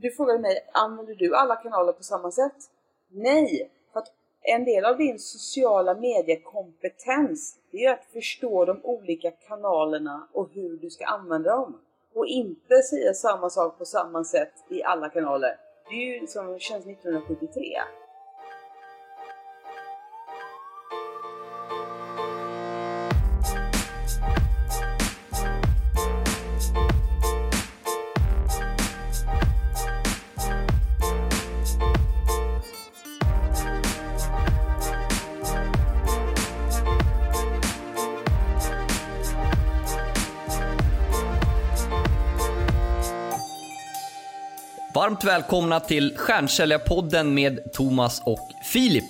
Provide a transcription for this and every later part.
Du frågade mig, använder du alla kanaler på samma sätt? Nej! För att en del av din sociala mediekompetens det är att förstå de olika kanalerna och hur du ska använda dem. Och inte säga samma sak på samma sätt i alla kanaler. Det är ju som känns 1973. Varmt välkomna till Stjärnsäljarpodden med Thomas och Filip.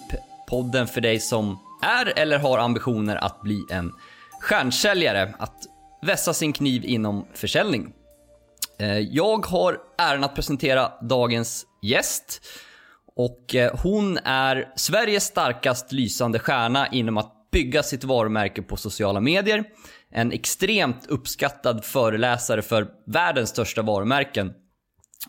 Podden för dig som är eller har ambitioner att bli en stjärnsäljare, att vässa sin kniv inom försäljning. Eh, jag har äran att presentera dagens gäst och eh, hon är Sveriges starkast lysande stjärna inom att bygga sitt varumärke på sociala medier. En extremt uppskattad föreläsare för världens största varumärken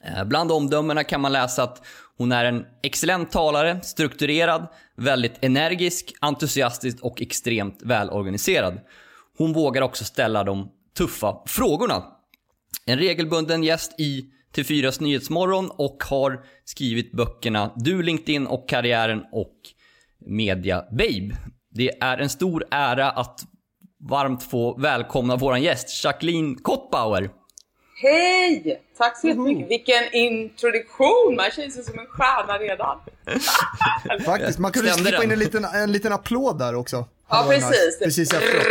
Eh, bland omdömena kan man läsa att hon är en excellent talare, strukturerad, väldigt energisk, entusiastisk och extremt välorganiserad. Hon vågar också ställa de tuffa frågorna. En regelbunden gäst i TV4s Nyhetsmorgon och har skrivit böckerna Du, LinkedIn och Karriären och Media Babe. Det är en stor ära att varmt få välkomna vår gäst Jacqueline Kottbauer. Hej! Tack så jättemycket. Vilken introduktion! Man känner sig som en stjärna redan. Faktiskt, man kunde slippa in en liten, en liten applåd där också. Ja, precis. Nice. Precis efteråt.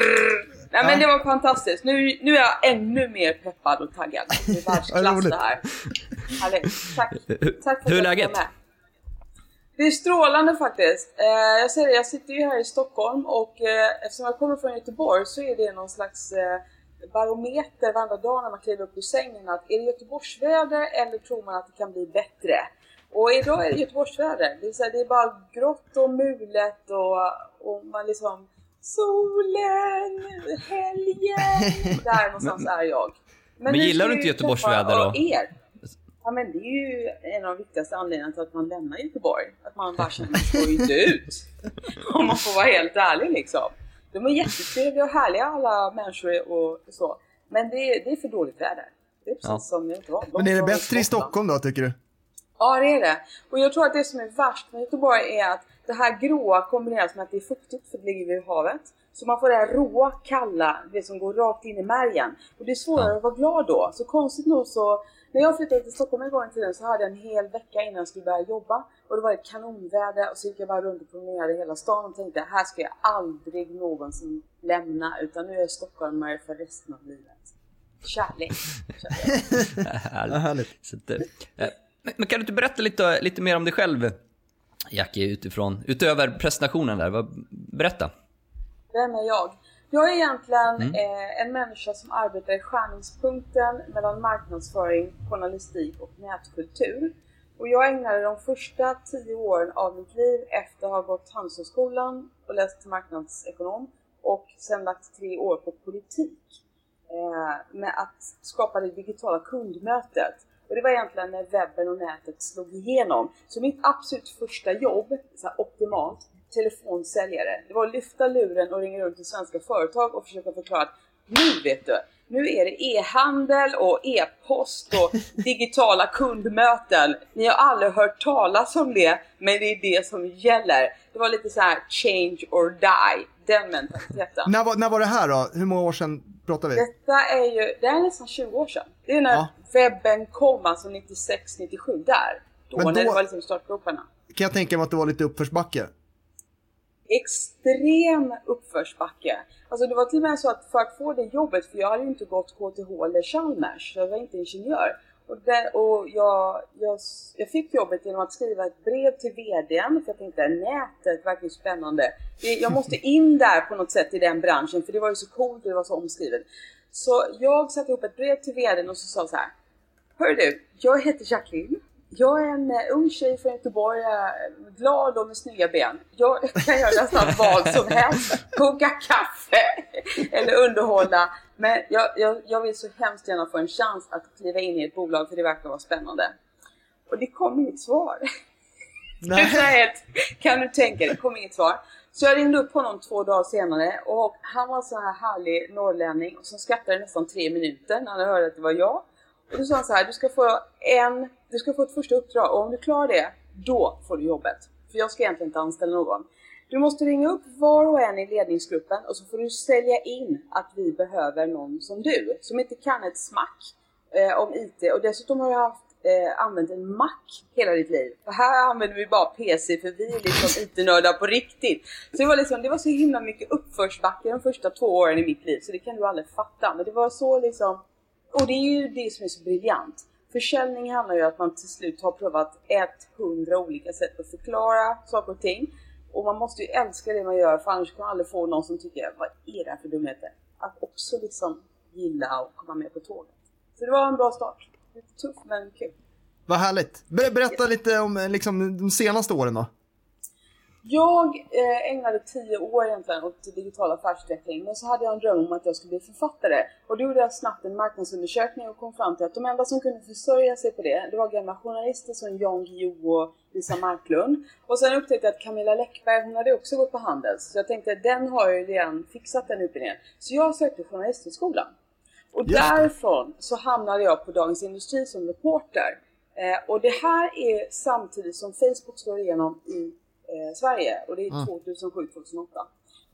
Nej men det var fantastiskt. Nu, nu är jag ännu mer peppad och taggad. Det är världsklass det här. Härligt. Tack. Tack för Hur är läget? Med. Det är strålande faktiskt. Eh, jag säger det, jag sitter ju här i Stockholm och eh, eftersom jag kommer från Göteborg så är det någon slags eh, barometer varenda dag när man kliver upp ur sängen att är det Göteborgsväder eller tror man att det kan bli bättre? Och idag är det Göteborgsväder. Det är, så här, det är bara grått och mulet och, och man liksom solen, helgen. Där någonstans är jag. Men, men gillar du inte Göteborgsväder då? Er. Ja men det är ju en av de viktigaste anledningarna till att man lämnar Göteborg. Att man bara känner att man står inte ut. Om man får vara helt ärlig liksom. De är jättetrevliga och härliga alla människor och så. Men det är, det är för dåligt väder. Det är precis ja. som Göteborg. Men är det bättre i Stockholm då tycker du? Ja det är det. Och jag tror att det som är värst med Göteborg är att det här gråa kombineras med att det är fuktigt för det ligger vid havet. Så man får det här råa, kalla, det som går rakt in i märgen. Och det är svårare ja. att vara glad då. Så konstigt nog så när jag flyttade till Stockholm en gång i tiden så hade jag en hel vecka innan jag skulle börja jobba. Och det var ett kanonväder och så gick jag bara runt och promenerade hela stan och tänkte här ska jag aldrig någonsin lämna utan nu är jag stockholmare för resten av livet. Kärlek. Kärlek. Härligt. Eh, men kan du inte berätta lite, lite mer om dig själv, Jackie, utifrån, utöver presentationen där? Berätta. Vem är jag? Jag är egentligen mm. eh, en människa som arbetar i skärningspunkten mellan marknadsföring, journalistik och nätkultur. Och jag ägnade de första tio åren av mitt liv efter att ha gått Handelshögskolan och läst till marknadsekonom och sen lagt tre år på politik eh, med att skapa det digitala kundmötet. Och det var egentligen när webben och nätet slog igenom. Så mitt absolut första jobb, så optimalt, telefonsäljare. Det var att lyfta luren och ringa runt till svenska företag och försöka förklara att nu vet du, nu är det e-handel och e-post och digitala kundmöten. Ni har aldrig hört talas om det, men det är det som gäller. Det var lite så här change or die, den mentaliteten. när, var, när var det här då? Hur många år sedan pratar vi? Detta är ju, det är nästan 20 år sedan. Det är när ja. webben kom, alltså 96, 97 där. Då, då när det var liksom startgroparna. Kan jag tänka mig att det var lite uppförsbacke? extrem uppförsbacke. Alltså det var till och med så att för att få det jobbet, för jag hade ju inte gått KTH eller Chalmers, jag var inte ingenjör. Och, det, och jag, jag, jag, fick jobbet genom att skriva ett brev till VDn, för jag tänkte nätet verkar ju spännande. Jag måste in där på något sätt i den branschen, för det var ju så coolt och det var så omskrivet. Så jag satte ihop ett brev till VDn och så sa så här. Hör du, jag heter Jacqueline. Jag är en uh, ung tjej från Göteborg, glad och med snygga ben. Jag kan göra nästan vad som helst. Koka kaffe eller underhålla. Men jag, jag, jag, vill så hemskt gärna få en chans att kliva in i ett bolag för det verkar vara spännande. Och det kom inget svar. Nej. kan du tänka dig, det kom inget svar. Så jag ringde upp honom två dagar senare och han var så här härlig norrlänning och som skrattade nästan tre minuter när han hörde att det var jag. Och då sa han så här, du ska få en, du ska få ett första uppdrag och om du klarar det, då får du jobbet. För jag ska egentligen inte anställa någon. Du måste ringa upp var och en i ledningsgruppen och så får du sälja in att vi behöver någon som du, som inte kan ett smack eh, om IT och dessutom har jag haft eh, använt en Mac hela ditt liv. För här använder vi bara PC för vi är liksom IT-nördar på riktigt. Så det var, liksom, det var så himla mycket uppförsbacke de första två åren i mitt liv så det kan du aldrig fatta. Men det var så liksom... Och det är ju det som är så briljant. Försäljning handlar ju om att man till slut har provat 100 olika sätt att förklara saker och ting. Och man måste ju älska det man gör för annars kan man aldrig få någon som tycker vad är det här för dumheter? Att också liksom gilla och komma med på tåget. Så det var en bra start. Lite tufft men kul. Vad härligt. Ber berätta lite om liksom, de senaste åren då. Jag eh, ägnade tio år egentligen åt digital affärsutveckling men så hade jag en dröm om att jag skulle bli författare. Och då gjorde jag snabbt en marknadsundersökning och kom fram till att de enda som kunde försörja sig på det, det var gamla journalister som Jan Guillou och Lisa Marklund. Och sen upptäckte jag att Camilla Läckberg, hon hade också gått på Handels. Så jag tänkte, den har ju redan fixat den utbildningen. Så jag sökte Journalisthögskolan. Och därifrån så hamnade jag på Dagens Industri som reporter. Eh, och det här är samtidigt som Facebook slår igenom i eh, Sverige och det är mm. 2007-2008.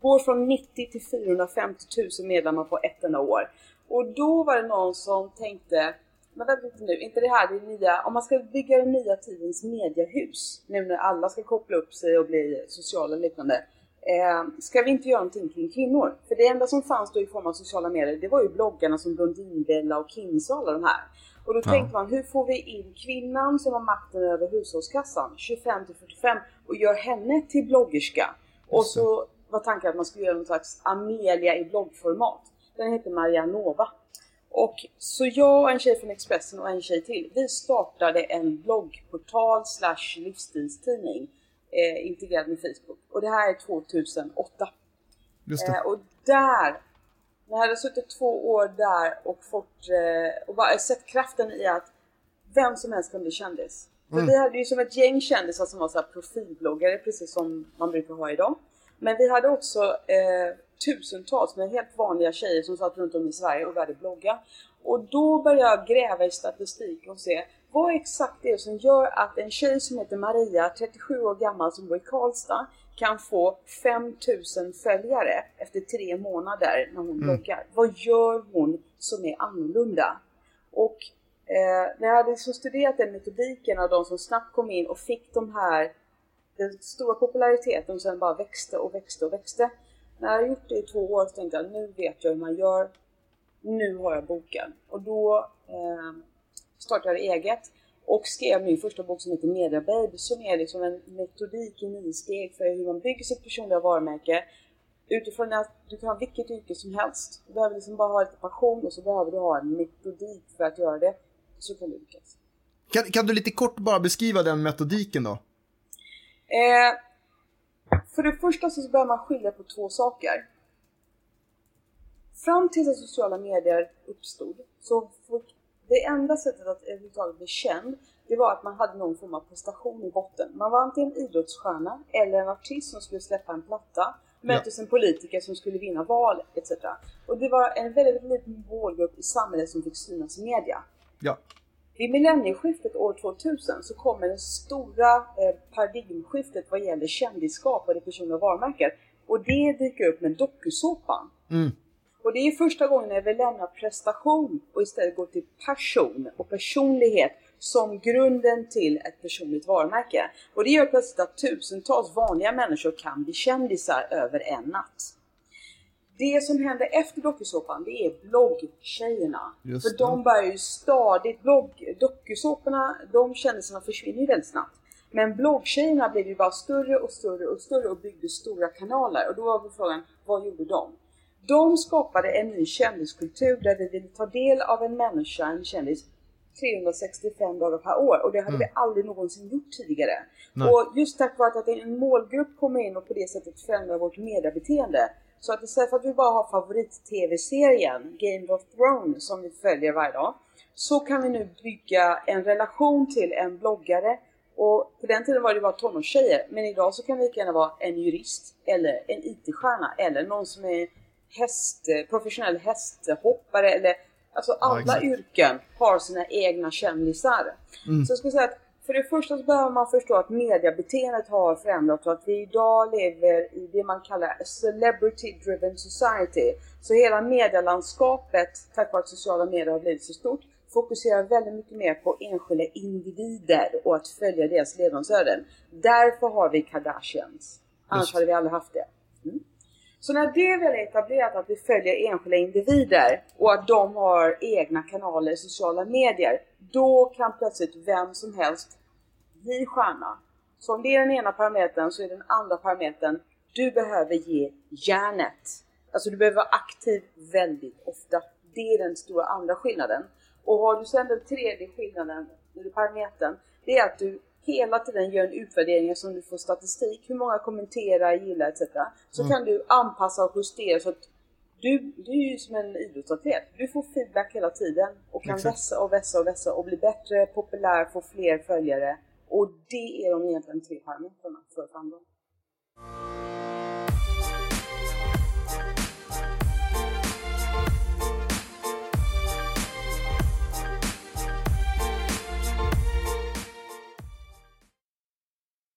Går från 90 till 450 000 medlemmar på ett enda år. Och då var det någon som tänkte, men vänta lite nu, inte det här det nya, om man ska bygga den nya tidens mediehus, nu när alla ska koppla upp sig och bli sociala och liknande. Eh, ska vi inte göra någonting kring kvinnor? För det enda som fanns då i form av sociala medier, det var ju bloggarna som Blondinbella och Kimsa och alla de här. Och då ja. tänkte man, hur får vi in kvinnan som har makten över hushållskassan, 25 till 45, och gör henne till bloggerska? Och så var tanken att man skulle göra någon slags Amelia i bloggformat. Den heter Maria Nova. Och så jag och en tjej från Expressen och en tjej till, vi startade en bloggportal slash livsstilstidning eh, integrerad med Facebook. Och det här är 2008. Just. Eh, och där jag hade suttit två år där och fått eh, och bara sett kraften i att vem som helst kan bli kändis. För mm. vi hade ju som ett gäng kändisar som var så profilbloggare precis som man brukar ha idag. Men vi hade också eh, tusentals med helt vanliga tjejer som satt runt om i Sverige och började blogga. Och då började jag gräva i statistik och se vad exakt det är som gör att en tjej som heter Maria, 37 år gammal, som bor i Karlstad, kan få 5000 följare efter tre månader när hon mm. bloggar. Vad gör hon som är annorlunda? Och eh, när jag hade liksom studerat den metodiken av de som snabbt kom in och fick de här den stora populariteten och sen bara växte och växte och växte. När jag hade gjort det i två år så tänkte jag nu vet jag hur man gör. Nu har jag boken. Och då eh, startade jag eget och skrev min första bok som heter Media Babe som är liksom en metodik i nio steg för hur man bygger sitt personliga varumärke utifrån att du kan ha vilket yrke som helst. Du behöver liksom bara ha lite passion och så behöver du ha en metodik för att göra det. Så kan du lyckas. Kan, kan du lite kort bara beskriva den metodiken då? Eh, för det första så behöver man skilja på två saker. Fram till att sociala medier uppstod så det enda sättet att överhuvudtaget bli känd, det var att man hade någon form av prestation i botten. Man var antingen idrottsstjärna eller en artist som skulle släppa en platta, möttes en politiker som skulle vinna val etc. Och det var en väldigt liten målgrupp i samhället som fick synas i media. Ja. Vid millennieskiftet år 2000 så kommer det stora eh, paradigmskiftet vad gäller kändisskap och det personliga varumärket. Och det dyker upp med dokusåpan. Mm. Och det är första gången jag vill lämna prestation och istället gå till passion och personlighet som grunden till ett personligt varumärke. Och det gör plötsligt att tusentals vanliga människor kan bli kändisar över en natt. Det som händer efter dokusåpan, det är bloggtjejerna. Just För de börjar ju stadigt, blogg, dokusåporna, de kändisarna försvinner ju väldigt snabbt. Men bloggtjejerna blev ju bara större och större och större och byggde stora kanaler. Och då var frågan, vad gjorde de? De skapade en ny kändiskultur där vi ville ta del av en människa, en kändis, 365 dagar per år och det hade mm. vi aldrig någonsin gjort tidigare. Nej. Och just tack vare att en målgrupp kommer in och på det sättet förändrar vårt mediebeteende Så att istället för att vi bara har favorit-tv-serien Game of Thrones som vi följer varje dag så kan vi nu bygga en relation till en bloggare och på den tiden var det bara tonårstjejer men idag så kan det lika gärna vara en jurist eller en IT-stjärna eller någon som är häst, professionell hästhoppare eller Alltså alla ja, yrken har sina egna kändisar. Mm. Så jag skulle säga att för det första så behöver man förstå att mediebeteendet har förändrats och att vi idag lever i det man kallar a celebrity driven society. Så hela medielandskapet, tack vare att sociala medier har blivit så stort, fokuserar väldigt mycket mer på enskilda individer och att följa deras levnadsöden. Därför har vi Kardashians. Annars hade vi aldrig haft det. Så när det väl är etablerat att vi följer enskilda individer och att de har egna kanaler i sociala medier, då kan plötsligt vem som helst bli stjärna. Så om det är den ena parametern så är den andra parametern, du behöver ge järnet. Alltså du behöver vara aktiv väldigt ofta. Det är den stora andra skillnaden. Och har du sen den tredje skillnaden, eller parametern, det är att du hela tiden gör en utvärdering som du får statistik, hur många kommenterar, gillar etc. Så mm. kan du anpassa och justera så att du, du är ju som en idrottsatlet. Du får feedback hela tiden och kan Exakt. vässa och vässa och vässa och bli bättre, populär, få fler följare. Och det är de egentligen tre parametrarna för framgång.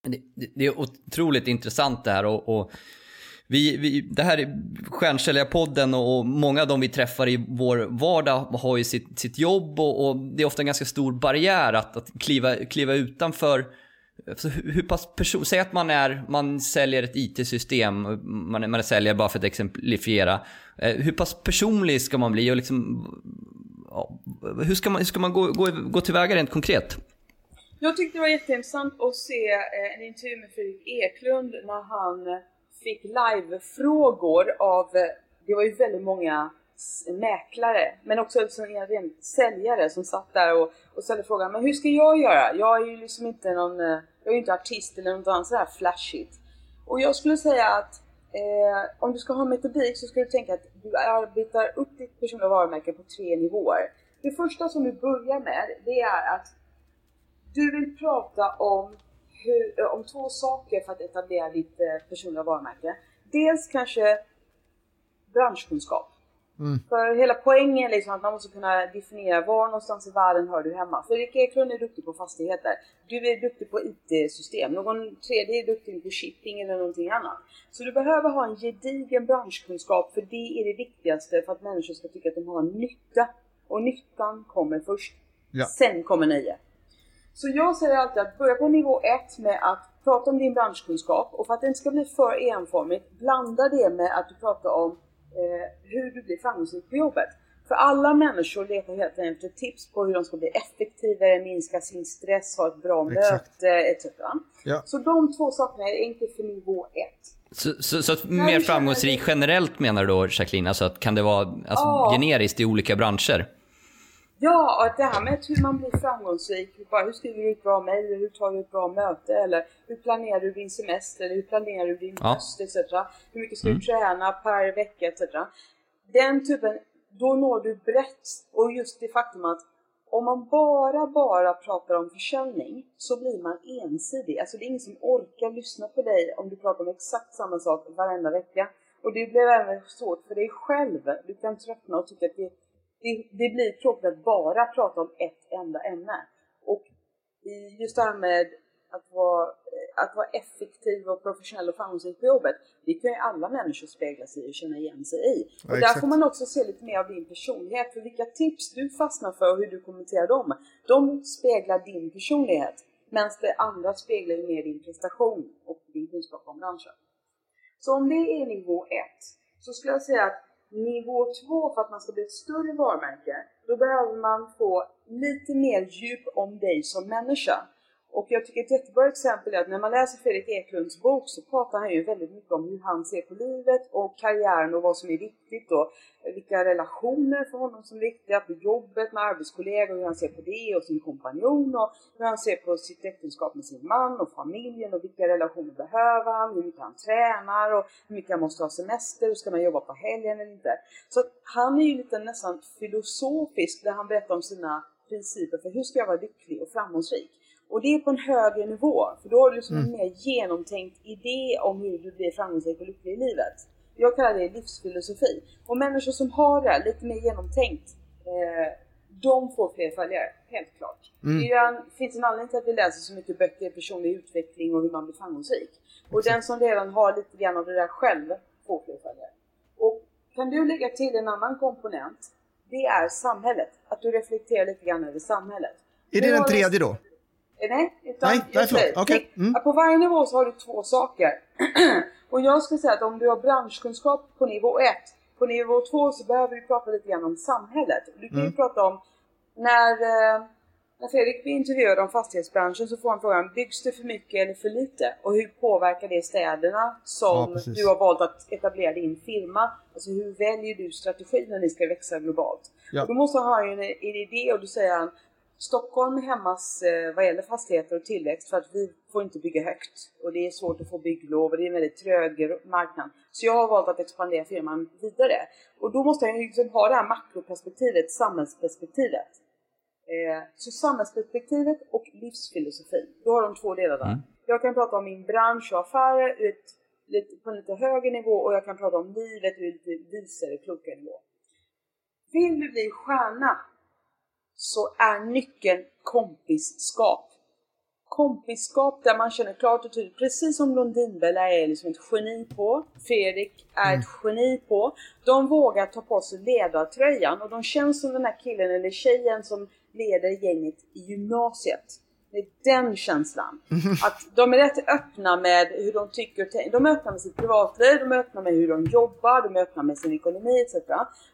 Det, det, är otroligt intressant det här och, och vi, vi, det här är Stjärnsäljarpodden och många av dem vi träffar i vår vardag har ju sitt, sitt jobb och, och det är ofta en ganska stor barriär att, att kliva, kliva utanför så hur, hur pass person, säg att man är, man säljer ett IT-system, man, man säljer bara för att exemplifiera. Eh, hur pass personlig ska man bli och liksom, ja, hur ska man, hur ska man gå, gå, gå tillväga rent konkret? Jag tyckte det var jätteintressant att se eh, en intervju med Fredrik Eklund när han fick live-frågor av, eh, det var ju väldigt många mäklare, men också liksom en ren säljare som satt där och, och ställde frågan, men hur ska jag göra? Jag är ju liksom inte någon, eh, jag är ju inte artist eller något annat sådär flashigt. Och jag skulle säga att eh, om du ska ha metodik så ska du tänka att du arbetar upp ditt personliga varumärke på tre nivåer. Det första som du börjar med, det är att du vill prata om, hur, om två saker för att etablera ditt eh, personliga varumärke. Dels kanske branschkunskap. Mm. För hela poängen är liksom att man måste kunna definiera var någonstans i världen hör du hemma. Fredrik Eklund är duktig på fastigheter. Du är duktig på IT-system. Någon tredje är duktig på shipping eller någonting annat. Så du behöver ha en gedigen branschkunskap för det är det viktigaste för att människor ska tycka att de har nytta. Och nyttan kommer först. Ja. Sen kommer nöje. Så jag säger alltid att börja på nivå 1 med att prata om din branschkunskap och för att det inte ska bli för enformigt, blanda det med att du pratar om eh, hur du blir framgångsrik på jobbet. För alla människor letar hela tiden efter tips på hur de ska bli effektivare, minska sin stress, ha ett bra Exakt. möte etc. Ja. Så de två sakerna är enkelt för nivå 1. Så, så, så att mer framgångsrik generellt menar du då Jacqueline? Alltså att kan det vara alltså, ja. generiskt i olika branscher? Ja, och det här med hur man blir framgångsrik. Bara, hur skriver du ett bra mejl? Hur tar du ett bra möte? Eller hur planerar du din semester? Eller hur planerar du din ja. höst? Etc. Hur mycket ska mm. du träna per vecka? Etc. Den typen, då når du brett. Och just det faktum att om man bara, bara pratar om försäljning så blir man ensidig. Alltså det är ingen som orkar lyssna på dig om du pratar om exakt samma sak varenda vecka. Och det blir även svårt för dig själv. Du kan tröttna och tycka att det det, det blir tråkigt att bara prata om ett enda ämne. Och just det här med att vara, att vara effektiv och professionell och framgångsrik på jobbet, det kan ju alla människor spegla sig i och känna igen sig i. Och ja, där får man också se lite mer av din personlighet, för vilka tips du fastnar för och hur du kommenterar dem, de speglar din personlighet. Medan det andra speglar ju mer din prestation och din kunskap om branschen. Så om det är nivå 1, så skulle jag säga att Nivå 2 för att man ska bli ett större varumärke, då behöver man få lite mer djup om dig som människa. Och jag tycker ett jättebra exempel är att när man läser Fredrik Eklunds bok så pratar han ju väldigt mycket om hur han ser på livet och karriären och vad som är viktigt och vilka relationer för honom som är viktiga på jobbet med arbetskollegor, hur han ser på det och sin kompanjon och hur han ser på sitt äktenskap med sin man och familjen och vilka relationer behöver han, hur mycket han tränar och hur mycket han måste ha semester, ska man jobba på helgen eller inte. Så han är ju lite nästan filosofisk där han berättar om sina principer för hur ska jag vara lycklig och framgångsrik. Och det är på en högre nivå, för då har du liksom mm. en mer genomtänkt idé om hur du blir framgångsrik och lycklig i livet. Jag kallar det livsfilosofi. Och människor som har det lite mer genomtänkt, eh, de får fler följare, helt klart. Mm. Det finns en anledning till att vi läser så mycket böcker, personlig utveckling och hur man blir framgångsrik. Och den som redan har lite grann av det där själv får fler följare. Och kan du lägga till en annan komponent, det är samhället. Att du reflekterar lite grann över samhället. Är det den tredje då? Nej, utan nej, förlåt. Okay. Mm. På varje nivå så har du två saker. och jag skulle säga att om du har branschkunskap på nivå 1, på nivå 2 så behöver du prata lite grann om samhället. Du kan mm. ju prata om när, eh, när Fredrik blir intervjuad om fastighetsbranschen så får han frågan byggs det för mycket eller för lite? Och hur påverkar det städerna som ja, du har valt att etablera din firma? Alltså hur väljer du strategi när ni ska växa globalt? Ja. Då måste han ha en, en idé och då säger han Stockholm hämmas eh, vad gäller fastigheter och tillväxt för att vi får inte bygga högt och det är svårt att få bygglov och det är en väldigt trög marknad. Så jag har valt att expandera firman vidare och då måste jag liksom ha det här makroperspektivet, samhällsperspektivet. Eh, så samhällsperspektivet och livsfilosofi, då har de två delarna. Mm. Jag kan prata om min bransch och affärer ut, lite, på en lite högre nivå och jag kan prata om livet ur lite visare, klokare nivå. Vill du bli stjärna så är nyckeln kompisskap. Kompisskap där man känner klart och tydligt, precis som Blondinbella är liksom ett geni på, Fredrik är ett mm. geni på. De vågar ta på sig ledartröjan och de känns som den här killen eller tjejen som leder gänget i gymnasiet. Det är den känslan. Att de är rätt öppna med hur de tycker och tänker. De är öppna med sitt privatliv, de är öppna med hur de jobbar, de är öppna med sin ekonomi etc.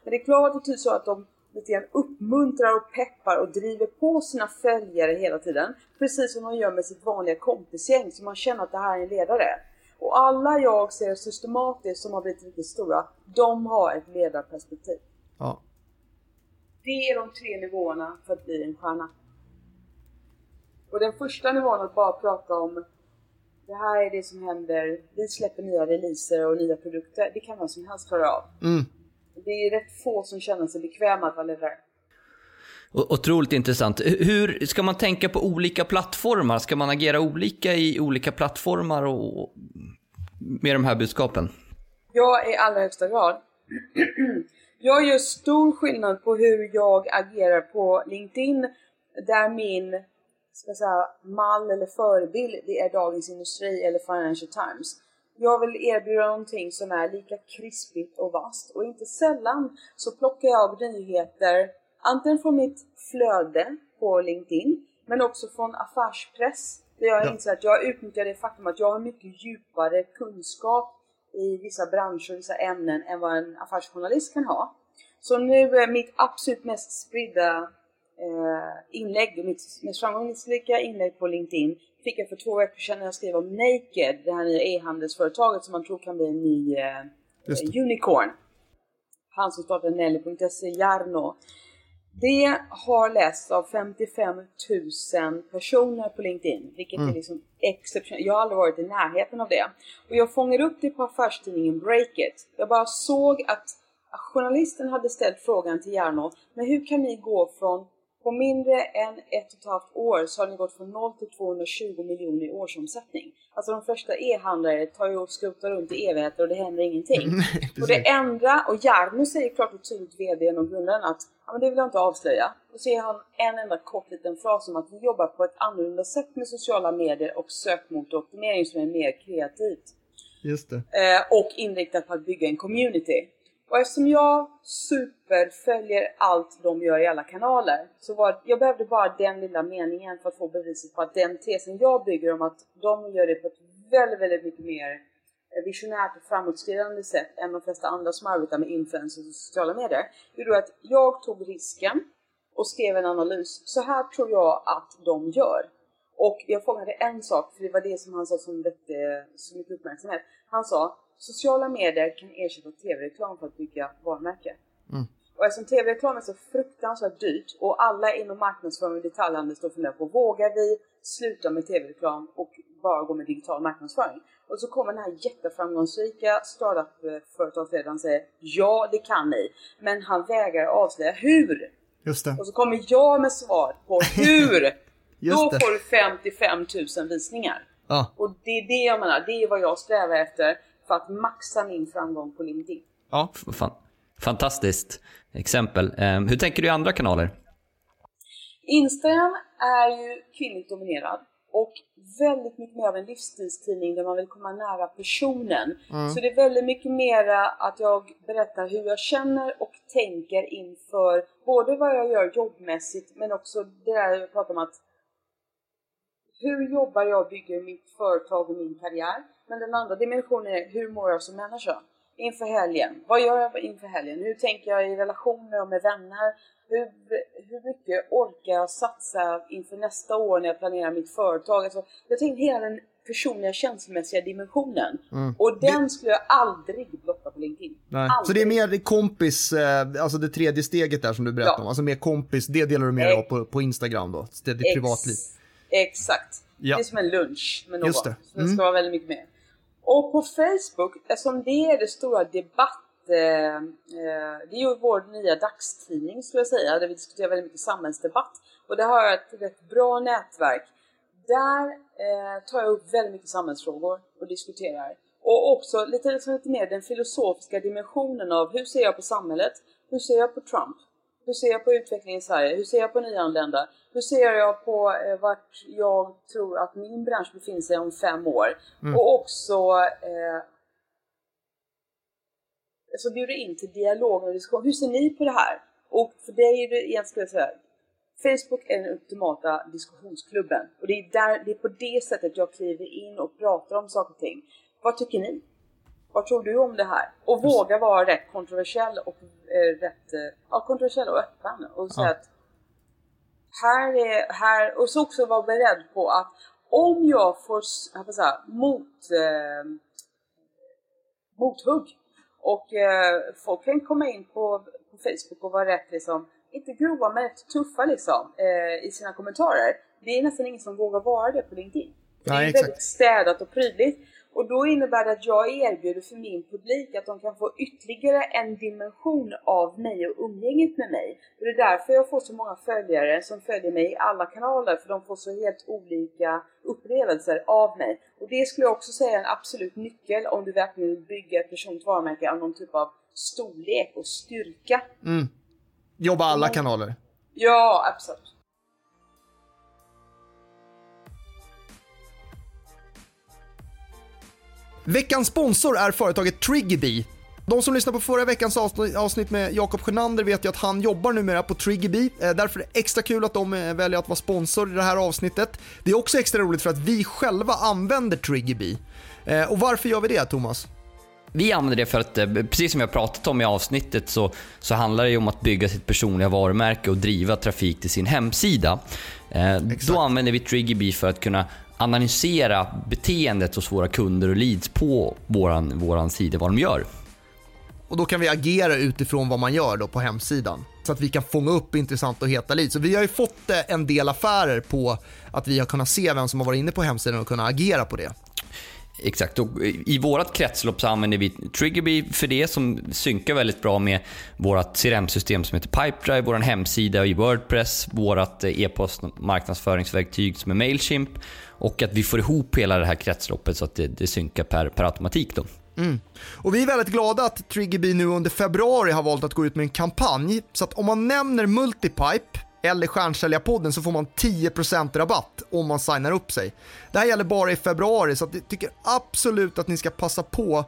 Men det är klart och tydligt så att de lite grann uppmuntrar och peppar och driver på sina följare hela tiden. Precis som de gör med sitt vanliga kompisgäng så man känner att det här är en ledare. Och alla jag ser systematiskt som har blivit riktigt stora, de har ett ledarperspektiv. Ja. Det är de tre nivåerna för att bli en stjärna. Och den första nivån att bara prata om det här är det som händer, vi släpper nya releaser och nya produkter. Det kan man som helst klara av. Mm. Det är rätt få som känner sig bekväma att vara ledare. Otroligt intressant. Hur ska man tänka på olika plattformar? Ska man agera olika i olika plattformar och med de här budskapen? Ja, i allra högsta grad. Jag gör stor skillnad på hur jag agerar på LinkedIn där min ska säga, mall eller förebild det är Dagens Industri eller Financial Times. Jag vill erbjuda någonting som är lika krispigt och vasst och inte sällan så plockar jag nyheter antingen från mitt flöde på LinkedIn men också från affärspress. Där jag ja. inser att jag utnyttjar det faktum att jag har mycket djupare kunskap i vissa branscher vissa ämnen än vad en affärsjournalist kan ha. Så nu är mitt absolut mest spridda eh, inlägg, mitt mest framgångsrika inlägg på LinkedIn fick jag för två veckor sedan när jag skrev om Naked, det här nya e-handelsföretaget som man tror kan bli en ny eh, unicorn. Han som startade Nelly.se, Jarno. Det har lästs av 55 000 personer på LinkedIn, vilket mm. är liksom exceptionellt. Jag har aldrig varit i närheten av det. Och jag fångade upp det på affärstidningen Breakit. Jag bara såg att journalisten hade ställt frågan till Jarno, men hur kan ni gå från på mindre än ett och ett halvt år så har ni gått från 0 till 220 miljoner i årsomsättning. Alltså de flesta e-handlare tar ju och skrotar runt i evigheter och det händer ingenting. och det enda, och Jarno säger klart och tydligt, VDn och grundaren att ja, men det vill jag inte avslöja. Och så ger han en enda kort liten fras om att vi jobbar på ett annorlunda sätt med sociala medier och sökmotoroptimering som är mer kreativt. Just det. Eh, och inriktat på att bygga en community. Och eftersom jag superföljer allt de gör i alla kanaler så var jag behövde bara den lilla meningen för att få beviset på att den tesen jag bygger om att de gör det på ett väldigt, väldigt mycket mer eh, visionärt och framåtskridande sätt än de flesta andra som arbetar med influencers och sociala medier. Det att jag tog risken och skrev en analys. Så här tror jag att de gör. Och jag fångade en sak, för det var det som han sa som väckte så mycket uppmärksamhet. Han sa sociala medier kan ersätta tv-reklam för att bygga varumärke. Mm. Och eftersom tv-reklam är så fruktansvärt dyrt och alla inom marknadsföring och detaljhandel står och funderar på vågar vi sluta med tv-reklam och bara gå med digital marknadsföring? Och så kommer den här jätteframgångsrika startup-företagsledaren säga ja, det kan ni. Men han vägrar avslöja hur. Just det. Och så kommer jag med svar på hur. Då får du 55 000 visningar. Ja. Och det är det jag menar, det är vad jag strävar efter för att maxa min framgång på LinkedIn. Ja, fan. fantastiskt exempel. Um, hur tänker du i andra kanaler? Instagram är ju kvinnligt dominerad och väldigt mycket mer av en livsstilstidning där man vill komma nära personen. Mm. Så det är väldigt mycket mera att jag berättar hur jag känner och tänker inför både vad jag gör jobbmässigt men också det där jag pratar om att hur jobbar jag och bygger mitt företag och min karriär? Men den andra dimensionen är hur mår jag som människa? Inför helgen. Vad gör jag inför helgen? Hur tänker jag i relationer och med vänner? Hur, hur mycket orkar jag satsa inför nästa år när jag planerar mitt företag? Alltså, jag tänker hela den personliga känslomässiga dimensionen. Mm. Och den skulle jag aldrig blotta på LinkedIn. Så det är mer kompis, eh, alltså det tredje steget där som du berättade ja. om. Alltså mer kompis, det delar du med dig av på, på Instagram då? Det är ditt privatliv. Exakt. Ja. Det är som en lunch med någon. Just det. Så det ska mm. vara väldigt mycket mer. Och på Facebook, eftersom det är det stora debatt eh, eh, det är ju vår nya dagstidning skulle jag säga, där vi diskuterar väldigt mycket samhällsdebatt. Och där har jag ett rätt bra nätverk. Där eh, tar jag upp väldigt mycket samhällsfrågor och diskuterar. Och också lite, liksom lite mer den filosofiska dimensionen av hur ser jag på samhället? Hur ser jag på Trump? Hur ser jag på utvecklingen i Sverige? Hur ser jag på nyanlända? Hur ser jag på eh, vart jag tror att min bransch befinner sig om fem år? Mm. Och också eh, alltså bjuder in till dialog och diskussion. Hur ser ni på det här? Och för dig är det egentligen, jag säga, Facebook är den ultimata diskussionsklubben. Och det är, där, det är på det sättet jag kliver in och pratar om saker och ting. Vad tycker ni? Vad tror du om det här? Och våga vara rätt kontroversiell och eh, rätt, eh, ja, kontroversiell och öppen. Och säga ja. att här är, här, och så också vara beredd på att om jag får, jag säga, mot, eh, mothugg och eh, folk kan komma in på, på Facebook och vara rätt liksom, inte grova men rätt tuffa liksom eh, i sina kommentarer. Det är nästan ingen som vågar vara det på LinkedIn. Nej, det är exakt. väldigt städat och prydligt. Och då innebär det att jag erbjuder för min publik att de kan få ytterligare en dimension av mig och umgänget med mig. Och det är därför jag får så många följare som följer mig i alla kanaler, för de får så helt olika upplevelser av mig. Och det skulle jag också säga är en absolut nyckel om du verkligen vill bygga ett personligt varumärke av någon typ av storlek och styrka. Mm. Jobba alla kanaler. Ja, absolut. Veckans sponsor är företaget Triggerbee. De som lyssnade på förra veckans avsnitt med Jakob Sjönander vet ju att han jobbar numera på Triggerbee. Eh, därför är det extra kul att de eh, väljer att vara sponsor i det här avsnittet. Det är också extra roligt för att vi själva använder Triggerbee. Eh, och varför gör vi det, Thomas? Vi använder det för att, precis som jag pratat om i avsnittet, så, så handlar det ju om att bygga sitt personliga varumärke och driva trafik till sin hemsida. Eh, då använder vi Triggerbee för att kunna analysera beteendet hos våra kunder och leads på våran, våran sida, vad de gör. Och då kan vi agera utifrån vad man gör då på hemsidan. Så att vi kan fånga upp intressanta och heta leads. Så vi har ju fått eh, en del affärer på att vi har kunnat se vem som har varit inne på hemsidan och kunnat agera på det. Exakt, och i vårt kretslopp så använder vi Triggerbee för det som synkar väldigt bra med vårt CRM-system som heter Pipedrive, vår hemsida i Wordpress, vårt eh, e-post marknadsföringsverktyg som är Mailchimp och att vi får ihop hela det här kretsloppet så att det, det synkar per, per automatik. Då. Mm. Och vi är väldigt glada att Triggerbee nu under februari har valt att gå ut med en kampanj. Så att om man nämner Multipipe eller Stjärnsäljarpodden så får man 10% rabatt om man signar upp sig. Det här gäller bara i februari så jag tycker absolut att ni ska passa på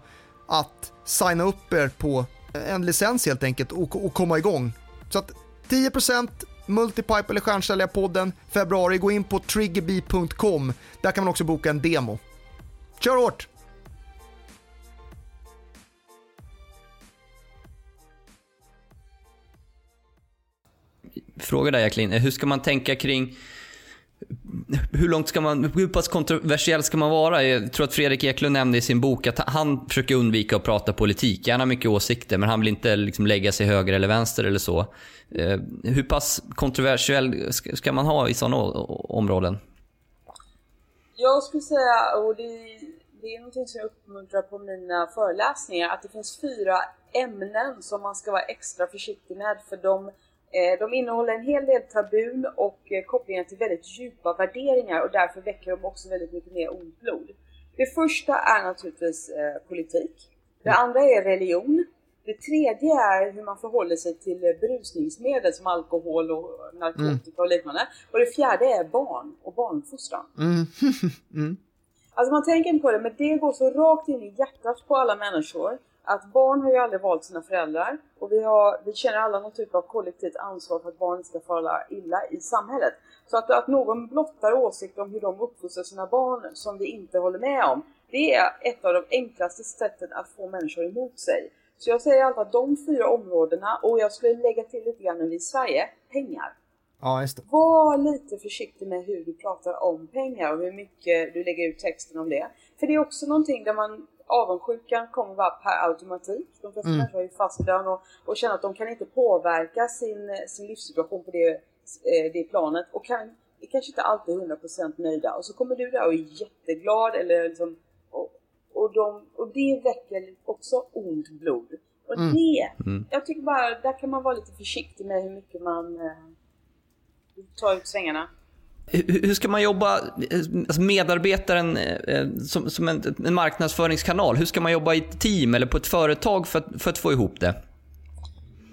att signa upp er på en licens helt enkelt och, och komma igång. Så att 10% Multipipe eller Stjärnsäljarpodden februari. Gå in på triggerbee.com. Där kan man också boka en demo. Kör hårt! Fråga där Jacqueline, eh, hur ska man tänka kring hur långt ska man, hur pass kontroversiell ska man vara? Jag tror att Fredrik Eklund nämnde i sin bok att han försöker undvika att prata politik. Han har mycket åsikter, men han vill inte liksom lägga sig höger eller vänster eller så. Eh, hur pass kontroversiell ska man ha i sådana områden? Jag skulle säga, och det, det är någonting som jag uppmuntrar på mina föreläsningar, att det finns fyra ämnen som man ska vara extra försiktig med, för de de innehåller en hel del tabun och eh, kopplingar till väldigt djupa värderingar och därför väcker de också väldigt mycket mer ont blod. Det första är naturligtvis eh, politik. Det andra är religion. Det tredje är hur man förhåller sig till brusningsmedel som alkohol och narkotika och liknande. Och det fjärde är barn och barnfostran. Mm. mm. Alltså man tänker inte på det, men det går så rakt in i hjärtat på alla människor att barn har ju aldrig valt sina föräldrar och vi, har, vi känner alla någon typ av kollektivt ansvar för att barn inte ska fara illa i samhället. Så att, att någon blottar åsikter om hur de uppfostrar sina barn som vi inte håller med om, det är ett av de enklaste sätten att få människor emot sig. Så jag säger alltid att de fyra områdena, och jag skulle lägga till lite grann i Sverige, pengar. Ja, just det. Var lite försiktig med hur du pratar om pengar och hur mycket du lägger ut texten om det. För det är också någonting där man avundsjukan kommer bara per automatik. De flesta mm. människor har ju fast lön och, och känner att de kan inte påverka sin, sin livssituation på det, eh, det planet och kan är kanske inte alltid 100% nöjda. Och så kommer du där och är jätteglad eller liksom, och, och, de, och det väcker också ont blod. Och mm. det, mm. jag tycker bara, där kan man vara lite försiktig med hur mycket man eh, tar ut svängarna. Hur ska man jobba, alltså medarbetaren eh, som, som en, en, marknadsföringskanal, hur ska man jobba i ett team eller på ett företag för att, för att få ihop det?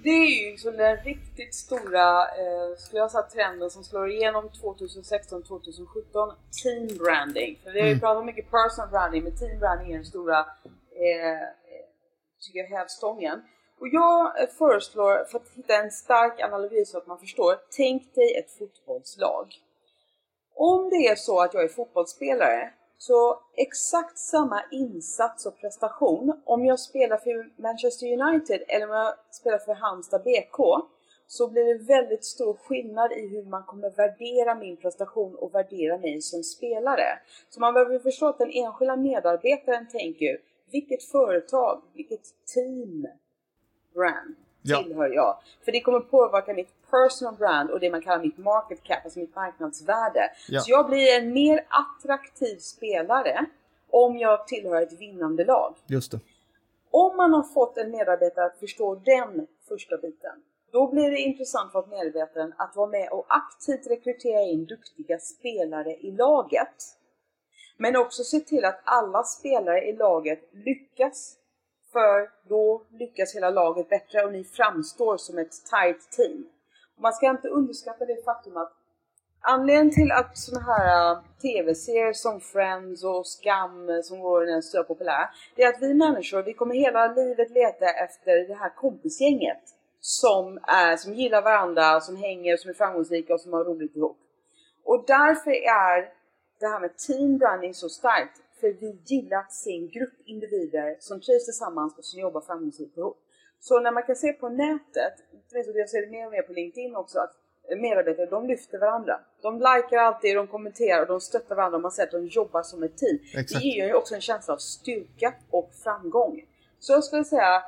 Det är ju liksom den riktigt stora, eh, skulle jag säga, trenden som slår igenom 2016-2017, team branding. För vi har ju mm. pratat mycket personal branding, men team branding är den stora, eh, tycker jag, hävstången. Och jag föreslår, för att hitta en stark analogi så att man förstår, tänk dig ett fotbollslag. Om det är så att jag är fotbollsspelare så exakt samma insats och prestation om jag spelar för Manchester United eller om jag spelar för Halmstad BK så blir det väldigt stor skillnad i hur man kommer värdera min prestation och värdera mig som spelare. Så man behöver förstå att den enskilda medarbetaren tänker vilket företag, vilket team, brand ja. tillhör jag. För det kommer påverka mitt personal brand och det man kallar mitt market cap, alltså mitt marknadsvärde. Ja. Så jag blir en mer attraktiv spelare om jag tillhör ett vinnande lag. Just det. Om man har fått en medarbetare att förstå den första biten, då blir det intressant för medarbetaren att vara med och aktivt rekrytera in duktiga spelare i laget. Men också se till att alla spelare i laget lyckas för då lyckas hela laget bättre och ni framstår som ett tight team. Man ska inte underskatta det faktum att anledningen till att sådana här äh, tv-serier som Friends och Skam som går den så populära, det är att vi människor, vi kommer hela livet leta efter det här kompisgänget som, är, som gillar varandra, som hänger, som är framgångsrika och som har roligt ihop. Och därför är det här med team branding så starkt. För vi gillar att se en grupp individer som trivs tillsammans och som jobbar framgångsrikt ihop. Så när man kan se på nätet, jag ser det mer och mer på LinkedIn också, att medarbetare de lyfter varandra. De likar alltid, de kommenterar och de stöttar varandra. Man ser att de jobbar som ett team. Exakt. Det ger ju också en känsla av styrka och framgång. Så jag skulle säga,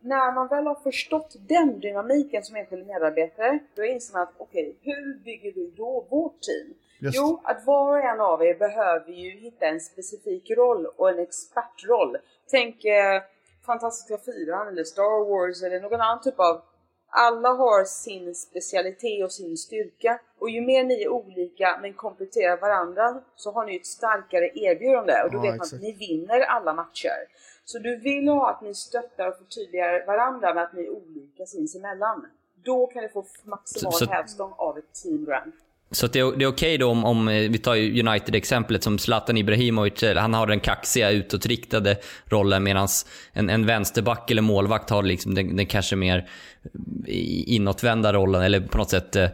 när man väl har förstått den dynamiken som enskild medarbetare, då inser man att okej, okay, hur bygger vi då vårt team? Just. Jo, att var och en av er behöver ju hitta en specifik roll och en expertroll. Tänk eh, Fantastiska Fyran eller Star Wars eller någon annan typ av alla har sin specialitet och sin styrka och ju mer ni är olika men kompletterar varandra så har ni ett starkare erbjudande och då ja, vet man exakt. att ni vinner alla matcher. Så du vill ha att ni stöttar och förtydligar varandra med att ni är olika sinsemellan. Då kan du få maximal hävstång av ett teambrand. Så det är, det är okej okay då om, om, vi tar United-exemplet som Zlatan Ibrahimovic, han har den kaxiga utåtriktade rollen medan en, en vänsterback eller målvakt har liksom den, den kanske mer inåtvända rollen, eller på något sätt eh,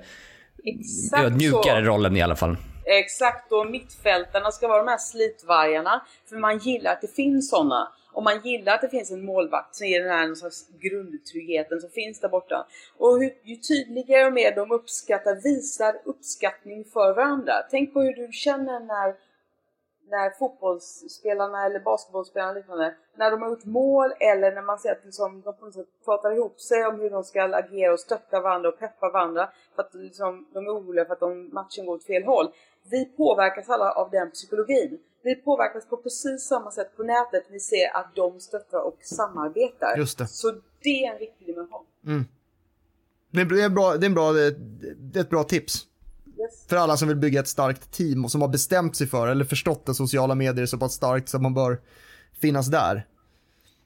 ödmjukare rollen i alla fall. Exakt, och mittfältarna ska vara de här slitvargarna, för man gillar att det finns sådana. Om man gillar att det finns en målvakt som ger den här någon slags grundtryggheten som finns där borta. Och hur, ju tydligare och mer de uppskattar, visar uppskattning för varandra. Tänk på hur du känner när när fotbollsspelarna eller basketbollspelarna liknande, när de har gjort mål eller när man ser att liksom, de på något sätt pratar ihop sig om hur de ska agera och stötta varandra och peppa varandra för att liksom, de är oroliga för att de, matchen går åt fel håll. Vi påverkas alla av den psykologin. Vi påverkas på precis samma sätt på nätet. Vi ser att de stöttar och samarbetar. Just det. Så det är en viktig dimension. Mm. Det är, bra, det, är en bra, det är ett bra tips. Yes. För alla som vill bygga ett starkt team och som har bestämt sig för eller förstått att sociala medier är så pass starkt så att man bör finnas där.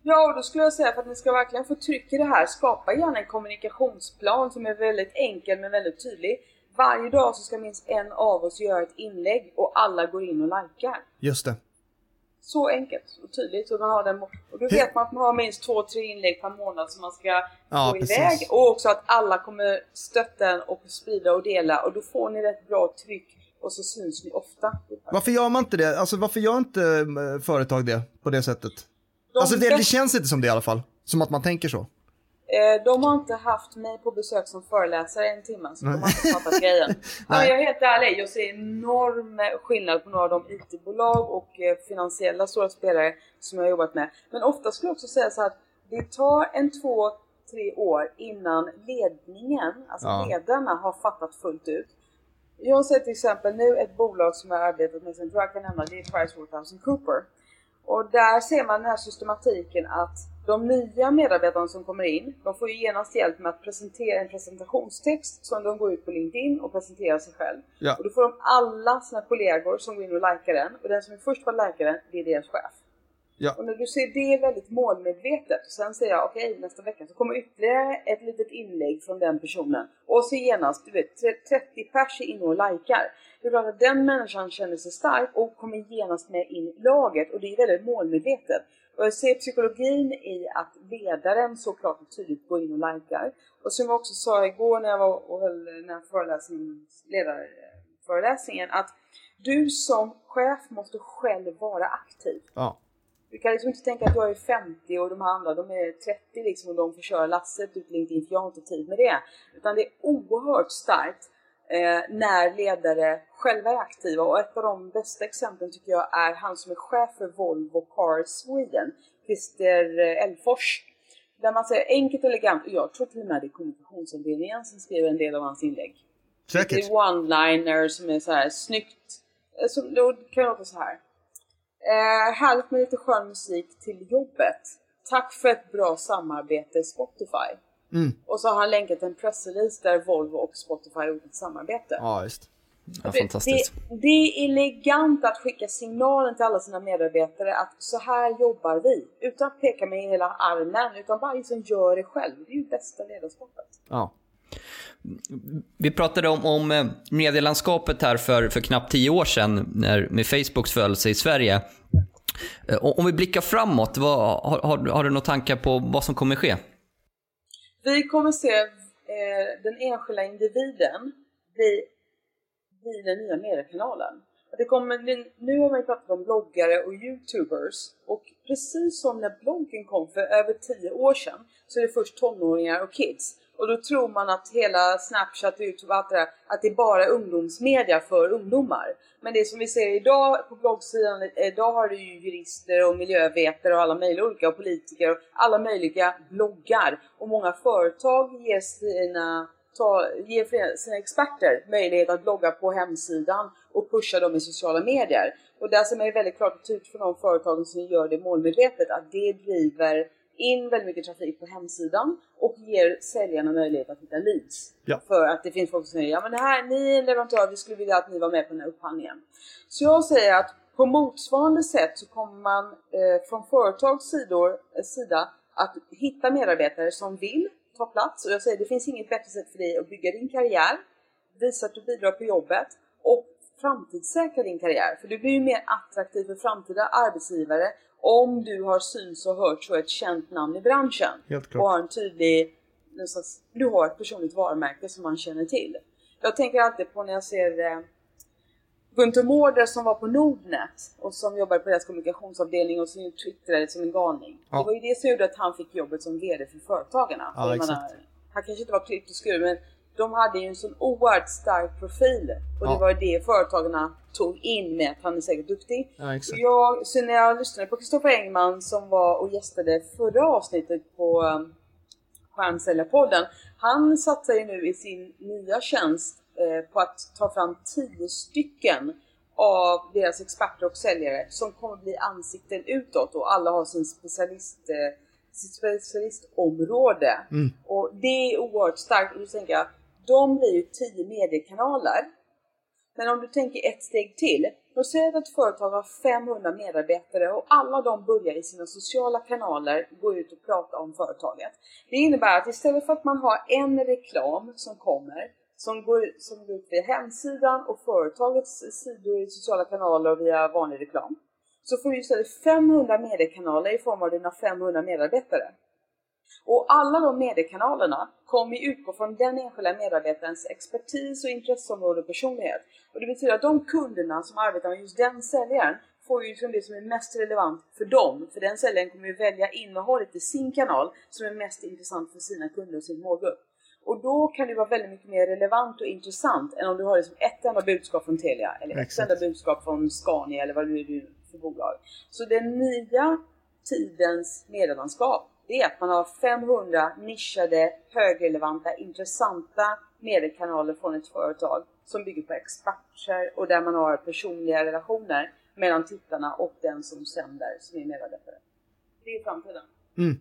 Ja, och då skulle jag säga för att ni ska verkligen få tryck i det här, skapa gärna en kommunikationsplan som är väldigt enkel men väldigt tydlig. Varje dag så ska minst en av oss göra ett inlägg och alla går in och likar. Just det. Så enkelt och tydligt. Så man har den, och då vet man att man har minst två, tre inlägg per månad som man ska ja, få precis. iväg. Och också att alla kommer stötta en och sprida och dela och då får ni rätt bra tryck och så syns ni ofta. Varför gör man inte det? Alltså varför gör inte eh, företag det på det sättet? De alltså det, det känns inte som det i alla fall. Som att man tänker så. Eh, de har inte haft mig på besök som föreläsare en timme så de har inte fattat grejen. Ja, jag är helt ärlig, jag ser enorm skillnad på några av de IT-bolag och eh, finansiella stora spelare som jag har jobbat med. Men ofta skulle jag också säga så att det tar en två, tre år innan ledningen, alltså ja. ledarna, har fattat fullt ut. Jag ser till exempel nu ett bolag som jag har arbetat med, som jag kan nämna, det är PricewaterhouseCooper. Och där ser man den här systematiken att de nya medarbetarna som kommer in, de får ju genast hjälp med att presentera en presentationstext som de går ut på LinkedIn och presenterar sig själv. Ja. Och då får de alla sina kollegor som går in och likar den och den som är först på att lika den, det är deras chef. Ja. Och när du ser det väldigt målmedvetet, och sen säger jag okej okay, nästa vecka så kommer ytterligare ett litet inlägg från den personen. Och så genast, du vet 30 pers är inne och likar. Det är klart att den människan känner sig stark och kommer genast med in i laget och det är väldigt målmedvetet. Och jag ser psykologin i att ledaren såklart och tydligt går in och likar. Och som jag också sa igår när jag var och höll den här föreläsningen, ledarföreläsningen, att du som chef måste själv vara aktiv. Ja. Du kan liksom inte tänka att jag är 50 och de här andra de är 30 liksom och de får köra lasset ut LinkedIn för jag har inte tid med det. Utan det är oerhört starkt eh, när ledare själva är aktiva och ett av de bästa exemplen tycker jag är han som är chef för Volvo Car Sweden, Christer eh, Elfors. Där man säger enkelt och elegant, och jag tror till och med det är kommunikationsavdelningen som skriver en del av hans inlägg. Säkert. Det är one-liner som är så här snyggt. Eh, så, då kan låta så här. Eh, härligt med lite skön musik till jobbet. Tack för ett bra samarbete Spotify. Mm. Och så har han länkat en pressrelease där Volvo och Spotify har gjort ett samarbete. Ja, just. Ja, fantastiskt. Det, det, är elegant att skicka signalen till alla sina medarbetare att så här jobbar vi. Utan att peka med hela armen, utan bara liksom gör det själv. Det är ju bästa ledarskapet. Ja. Vi pratade om, om eh, medielandskapet här för, för knappt tio år sedan när, med Facebooks födelse i Sverige. Eh, om vi blickar framåt, vad, har, har, har, du några tankar på vad som kommer ske? Vi kommer se eh, den enskilda individen bli, bli den nya mediekanalen. Det kommer, nu har man pratat om bloggare och youtubers och precis som när bloggen kom för över tio år sedan så är det först tonåringar och kids. Och då tror man att hela Snapchat, Youtube och allt det där, att det är bara ungdomsmedia för ungdomar. Men det som vi ser idag på bloggsidan, idag har du ju jurister och miljövetare och alla möjliga olika och politiker och alla möjliga bloggar. Och många företag ger sina ta, ger sina experter möjlighet att blogga på hemsidan och pusha dem i sociala medier. Och där ser man ju väldigt klart och tydligt från de företagen som gör det målmedvetet att det driver in väldigt mycket trafik på hemsidan och ger säljarna möjlighet att hitta leads. Ja. För att det finns folk som säger ja men det här, ni är en leverantör, vi skulle vilja att ni var med på den här upphandlingen. Så jag säger att på motsvarande sätt så kommer man eh, från företags sidor, eh, sida att hitta medarbetare som vill ta plats. Och jag säger det finns inget bättre sätt för dig att bygga din karriär, visa att du bidrar på jobbet och framtidssäkra din karriär. För du blir ju mer attraktiv för framtida arbetsgivare om du har syns och hörts och ett känt namn i branschen. Helt klart. Och har en tydlig, du har ett personligt varumärke som man känner till. Jag tänker alltid på när jag ser eh, Gunther Mårder som var på Nordnet och som jobbade på deras kommunikationsavdelning och som twittrade som en galning. Ja. Det var ju det som gjorde att han fick jobbet som VD för Företagarna. Ja, exakt. Menar, han kanske inte var klippt och skuren men de hade ju en sån oerhört stark profil och ja. det var det företagarna tog in med att han är säkert duktig. Ja, exakt. Jag, så när jag lyssnade på Kristoffer Engman som var och gästade förra avsnittet på um, Stjärnsäljarpodden. Han satsar ju nu i sin nya tjänst eh, på att ta fram 10 stycken av deras experter och säljare som kommer bli ansikten utåt och alla har sin specialist eh, sitt specialistområde. Mm. Och det är oerhört starkt. Och du tänker de blir ju 10 mediekanaler. Men om du tänker ett steg till. Då säger att ett företag har 500 medarbetare och alla de börjar i sina sociala kanaler gå ut och prata om företaget. Det innebär att istället för att man har en reklam som kommer som går, som går ut via hemsidan och företagets sidor i sociala kanaler och via vanlig reklam. Så får du istället 500 mediekanaler i form av dina 500 medarbetare. Och alla de mediekanalerna kommer utgå från den enskilda medarbetarens expertis och intresseområde och personlighet. Och det betyder att de kunderna som arbetar med just den säljaren får ju liksom det som är mest relevant för dem. För den säljaren kommer ju välja innehållet i sin kanal som är mest intressant för sina kunder och sin målgrupp. Och då kan det vara väldigt mycket mer relevant och intressant än om du har liksom ett enda budskap från Telia eller ett enda budskap från Scania eller vad det är för bolag. Så den nya tidens medielandskap det är att man har 500 nischade, högrelevanta, intressanta mediekanaler från ett företag som bygger på experter och där man har personliga relationer mellan tittarna och den som sänder som är medarbetare. Det är framtiden. Mm.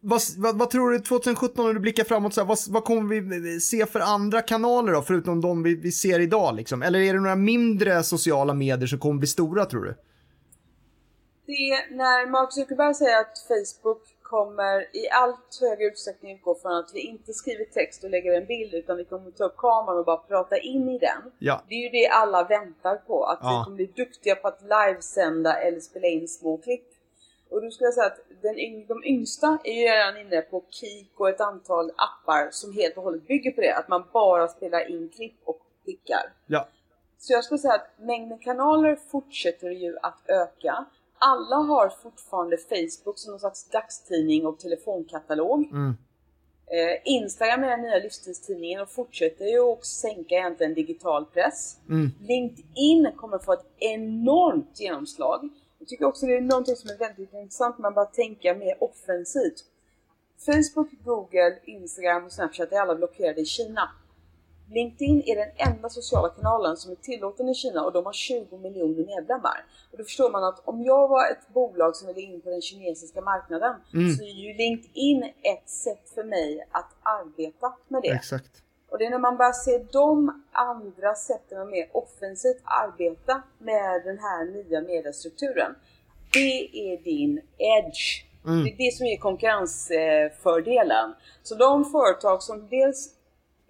Vad, vad, vad, tror du 2017 när du blickar framåt, så här, vad, vad, kommer vi eh, se för andra kanaler då, förutom de vi, vi ser idag liksom? Eller är det några mindre sociala medier som kommer bli stora tror du? Det när Mark Zuckerberg säger att Facebook kommer i allt högre utsträckning utgå från att vi inte skriver text och lägger en bild utan vi kommer ta upp kameran och bara prata in i den. Ja. Det är ju det alla väntar på, att ja. vi kommer bli duktiga på att livesända eller spela in små klipp. Och då skulle jag säga att den, de yngsta är ju redan inne på Kik och ett antal appar som helt och hållet bygger på det, att man bara spelar in klipp och skickar. Ja. Så jag skulle säga att mängden kanaler fortsätter ju att öka alla har fortfarande Facebook som någon slags dagstidning och telefonkatalog. Mm. Eh, Instagram är den nya livsstilstidningen och fortsätter ju att sänka egentligen digital press. Mm. LinkedIn kommer få ett enormt genomslag. Jag tycker också det är någonting som är väldigt intressant, man bara tänka mer offensivt. Facebook, Google, Instagram och Snapchat är alla blockerade i Kina. LinkedIn är den enda sociala kanalen som är tillåten i Kina och de har 20 miljoner medlemmar. Och då förstår man att om jag var ett bolag som ville in på den kinesiska marknaden mm. så är ju LinkedIn ett sätt för mig att arbeta med det. Exakt. Och det är när man bara ser de andra sätten att mer offensivt arbeta med den här nya mediestrukturen. Det är din edge. Mm. Det är det som är konkurrensfördelen. Så de företag som dels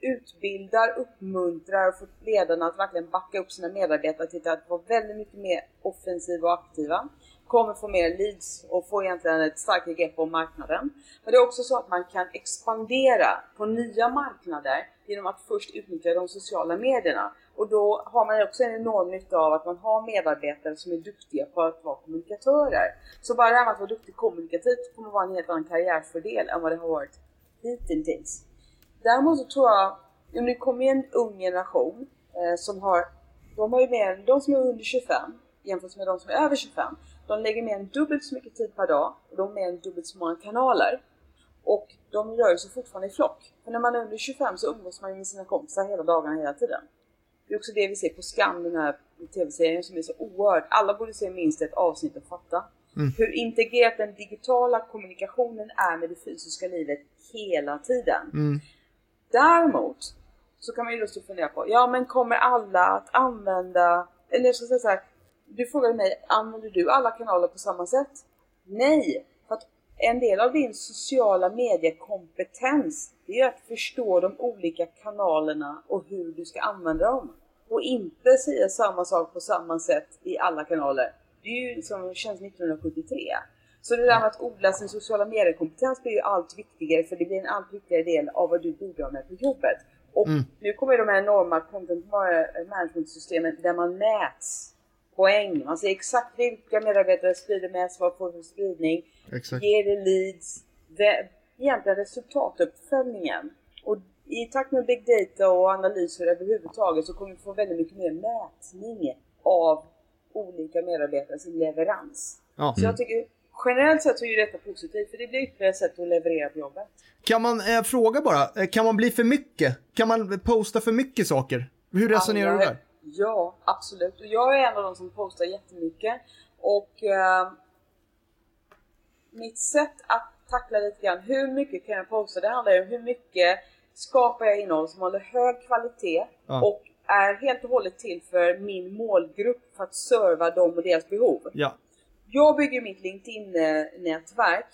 utbildar, uppmuntrar och får ledarna att verkligen backa upp sina medarbetare till att vara väldigt mycket mer offensiva och aktiva. Kommer få mer leads och få egentligen ett starkare grepp om marknaden. Men det är också så att man kan expandera på nya marknader genom att först utnyttja de sociala medierna. Och då har man också en enorm nytta av att man har medarbetare som är duktiga på att vara kommunikatörer. Så bara det här med att vara duktig kommunikativt kommer vara en helt annan karriärfördel än vad det har varit hittills. Däremot så tror jag, om det kommer en ung generation eh, som har, de har ju mer, de som är under 25 jämfört med de som är över 25, de lägger mer än dubbelt så mycket tid per dag och de har mer än dubbelt så många kanaler. Och de rör sig fortfarande i flock. För när man är under 25 så umgås man med sina kompisar hela dagarna, hela tiden. Det är också det vi ser på Skam, den här tv-serien som är så oerhört, alla borde se minst ett avsnitt och fatta. Mm. Hur integrerat den digitala kommunikationen är med det fysiska livet hela tiden. Mm. Däremot så kan man ju då fundera på, ja men kommer alla att använda, eller jag ska säga så här, du frågade mig, använder du alla kanaler på samma sätt? Nej! För att en del av din sociala mediekompetens, det är att förstå de olika kanalerna och hur du ska använda dem. Och inte säga samma sak på samma sätt i alla kanaler. Det är ju som känns 1973. Så det där med att odla sin sociala mediekompetens blir ju allt viktigare för det blir en allt viktigare del av vad du bidrar med på jobbet. Och mm. nu kommer de här enorma content management-systemen där man mäts poäng. Man ser exakt vilka medarbetare sprider mest, vad får för spridning, exakt. ger det leads. Det, egentligen resultatuppföljningen. Och i takt med big data och analyser överhuvudtaget så kommer vi få väldigt mycket mer mätning av olika medarbetares leverans. Ja. Så jag tycker generellt sett så är detta positivt för det blir ytterligare ett sätt att leverera på jobbet. Kan man, eh, fråga bara, eh, kan man bli för mycket? Kan man posta för mycket saker? Hur resonerar ja, du där? Ja, absolut. Jag är en av de som postar jättemycket och eh, mitt sätt att tackla lite grann hur mycket kan jag posta? Det handlar ju om hur mycket skapar jag innehåll som håller hög kvalitet ja. och är helt och hållet till för min målgrupp för att serva dem och deras behov. Ja. Jag bygger mitt LinkedIn-nätverk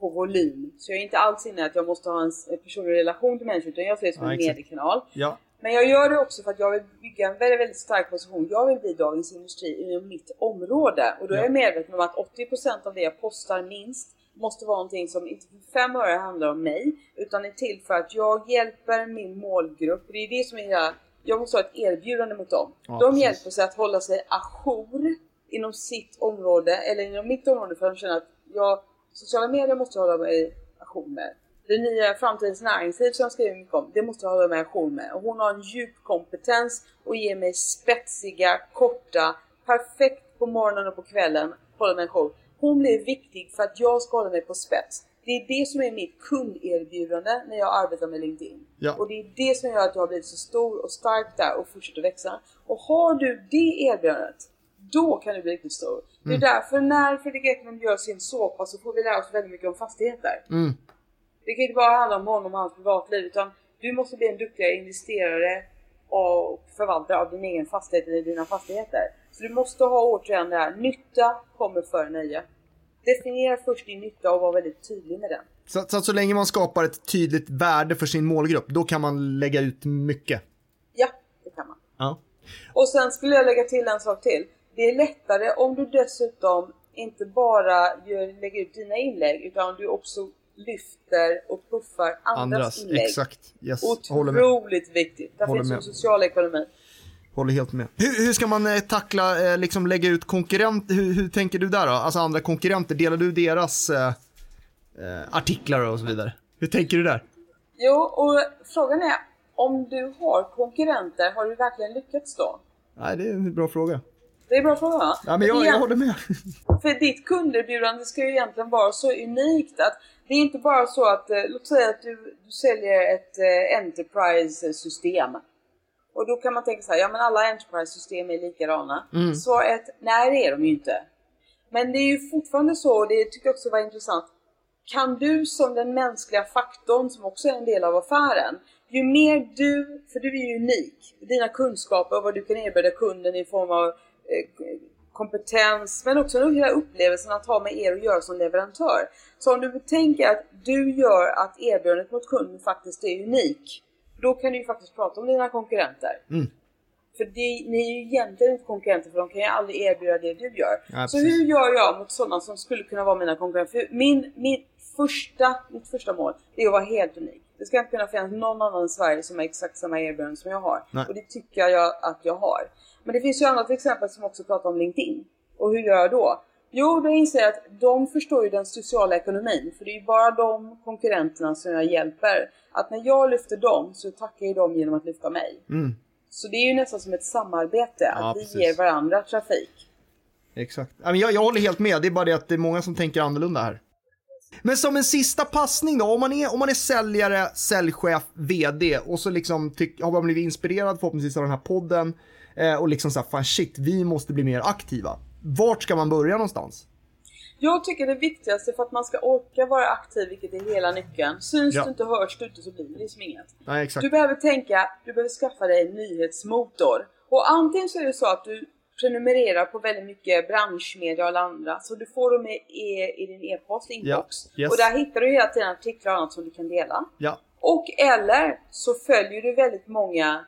på volym. Så jag är inte alls inne att jag måste ha en personlig relation till människor utan jag ser det som ja, en mediekanal. Ja. Men jag gör det också för att jag vill bygga en väldigt, väldigt stark position. Jag vill bli dagens industri inom mitt område och då är jag medveten om att 80% av det jag postar minst måste vara någonting som inte för fem öre handlar om mig utan är till för att jag hjälper min målgrupp. Det är det som är jag, jag måste ha ett erbjudande mot dem. Ja, de precis. hjälper sig att hålla sig ajour inom sitt område eller inom mitt område för att de känner att jag, sociala medier måste jag hålla mig ajour med. Det nya framtidens näringsliv som jag skriver mycket om, det måste jag hålla mig ajour med. Och hon har en djup kompetens och ger mig spetsiga, korta, perfekt på morgonen och på kvällen, hålla mig ajour. Hon blir viktig för att jag ska hålla mig på spets. Det är det som är mitt kunderbjudande när jag arbetar med LinkedIn. Ja. Och det är det som gör att jag har blivit så stor och stark där och fortsätter växa. Och har du det erbjudandet, då kan du bli riktigt stor. Mm. Det är mm. därför när Fredrik Ekman gör sin såpa så får vi lära oss väldigt mycket om fastigheter. Mm. Det kan inte bara handla om honom och hans privatliv utan du måste bli en duktigare investerare och förvaltare av din egen fastighet eller dina fastigheter. Så du måste ha återigen det här, nytta kommer före nöje. Definiera först din nytta och var väldigt tydlig med den. Så, så så länge man skapar ett tydligt värde för sin målgrupp, då kan man lägga ut mycket? Ja, det kan man. Ja. Och sen skulle jag lägga till en sak till. Det är lättare om du dessutom inte bara gör, lägger ut dina inlägg utan du också lyfter och puffar andras, andras inlägg. Exakt. Yes. Otroligt viktigt. Där finns med. social ekonomi. Håller helt med. Hur, hur ska man eh, tackla, eh, liksom lägga ut konkurrenter? Hur, hur, tänker du där då? Alltså andra konkurrenter, delar du deras eh, eh, artiklar och så vidare? Hur tänker du där? Jo, och frågan är om du har konkurrenter, har du verkligen lyckats då? Nej, det är en bra fråga. Det är bra fråga va? Ja, men jag, jag håller med. För ditt kunderbjudande ska ju egentligen vara så unikt att det är inte bara så att, eh, låt säga att du, du säljer ett eh, Enterprise-system. Och då kan man tänka så här, ja men alla Enterprise-system är likadana. Mm. Svaret, nej det är de ju inte. Men det är ju fortfarande så, och det tycker jag också var intressant, kan du som den mänskliga faktorn som också är en del av affären, ju mer du, för du är ju unik, dina kunskaper och vad du kan erbjuda kunden i form av kompetens men också hela upplevelsen att ha med er att göra som leverantör. Så om du tänker att du gör att erbjudandet mot kunden faktiskt är unik, då kan du ju faktiskt prata om dina konkurrenter. Mm. För det, ni är ju egentligen inte konkurrenter för de kan ju aldrig erbjuda det du gör. Ja, så hur gör jag mot sådana som skulle kunna vara mina konkurrenter? För min, min första, mitt första mål, det är att vara helt unik. Det ska inte kunna finnas någon annan i Sverige som har exakt samma erbjudande som jag har. Nej. Och det tycker jag att jag har. Men det finns ju andra till exempel som också pratar om LinkedIn. Och hur gör jag då? Jo, då inser jag att de förstår ju den sociala ekonomin. För det är ju bara de konkurrenterna som jag hjälper. Att när jag lyfter dem så tackar ju de genom att lyfta mig. Mm. Så det är ju nästan som ett samarbete, ja, att precis. vi ger varandra trafik. Exakt. Jag, jag håller helt med, det är bara det att det är många som tänker annorlunda här. Men som en sista passning då, om man är, om man är säljare, säljchef, VD och så liksom tyck, har man blivit inspirerad förhoppningsvis av den här podden eh, och liksom såhär, fan shit, vi måste bli mer aktiva. Vart ska man börja någonstans? Jag tycker det viktigaste för att man ska orka vara aktiv, vilket är hela nyckeln. Syns ja. du inte, hörs du inte så blir det liksom inget. Nej, exakt. Du behöver tänka, du behöver skaffa dig en nyhetsmotor. Och antingen så är det så att du prenumererar på väldigt mycket branschmedia och andra. Så du får dem i, i, i din e-post, inbox. Ja. Yes. Och där hittar du hela tiden artiklar och annat som du kan dela. Ja. Och eller så följer du väldigt många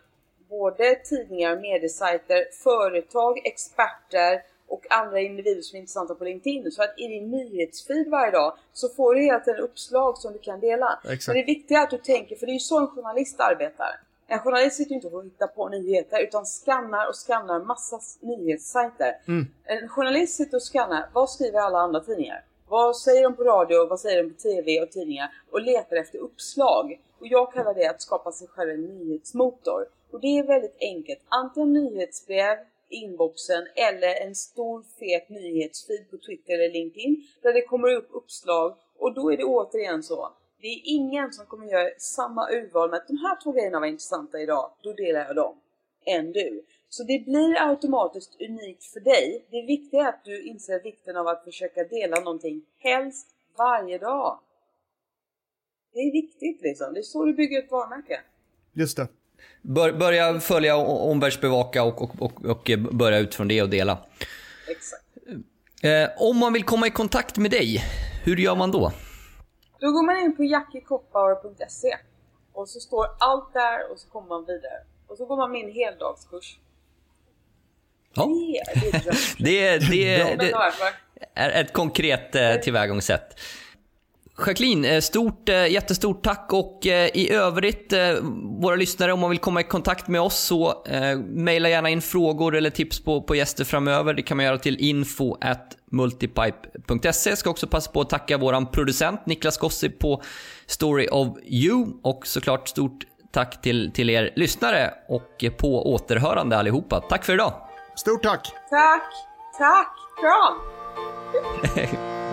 både tidningar, mediesajter, företag, experter och andra individer som är intressanta på LinkedIn. Så att i din nyhetsfeed varje dag så får du hela tiden uppslag som du kan dela. Exakt. Men det viktiga är att du tänker, för det är ju så en journalist arbetar. En journalist sitter ju inte och hittar på nyheter utan skannar och skannar massa nyhetssajter. Mm. En journalist sitter och skannar, vad skriver alla andra tidningar? Vad säger de på radio, vad säger de på TV och tidningar? Och letar efter uppslag. Och jag kallar det att skapa sig själv en nyhetsmotor. Och det är väldigt enkelt. Antingen nyhetsbrev, inboxen eller en stor fet nyhetsfeed på Twitter eller LinkedIn där det kommer upp uppslag och då är det återigen så. Det är ingen som kommer göra samma urval med att de här två grejerna var intressanta idag, då delar jag dem. Än du. Så det blir automatiskt unikt för dig. Det viktiga är att du inser vikten av att försöka dela någonting, helst varje dag. Det är viktigt liksom. Det är så du bygger ett varumärke. Just det. Bör, börja följa och omvärldsbevaka och, och, och, och, börja utifrån det och dela. Exakt. Eh, om man vill komma i kontakt med dig, hur gör man då? Då går man in på jackiekoppauer.se och så står allt där och så kommer man vidare. Och så går man min heldagskurs. Ja. Det, det, det, det, det är ett konkret eh, tillvägagångssätt. Jacqueline, eh, stort, eh, jättestort tack och eh, i övrigt, våra lyssnare, om man vill komma i kontakt med oss så mejla gärna in frågor eller tips på, på gäster framöver. Det kan man göra till info multipipe.se. Ska också passa på att tacka våran producent Niklas Gossip på Story of You och såklart stort tack till, till er lyssnare och på återhörande allihopa. Tack för idag! Stort tack! Tack! Tack! Kram!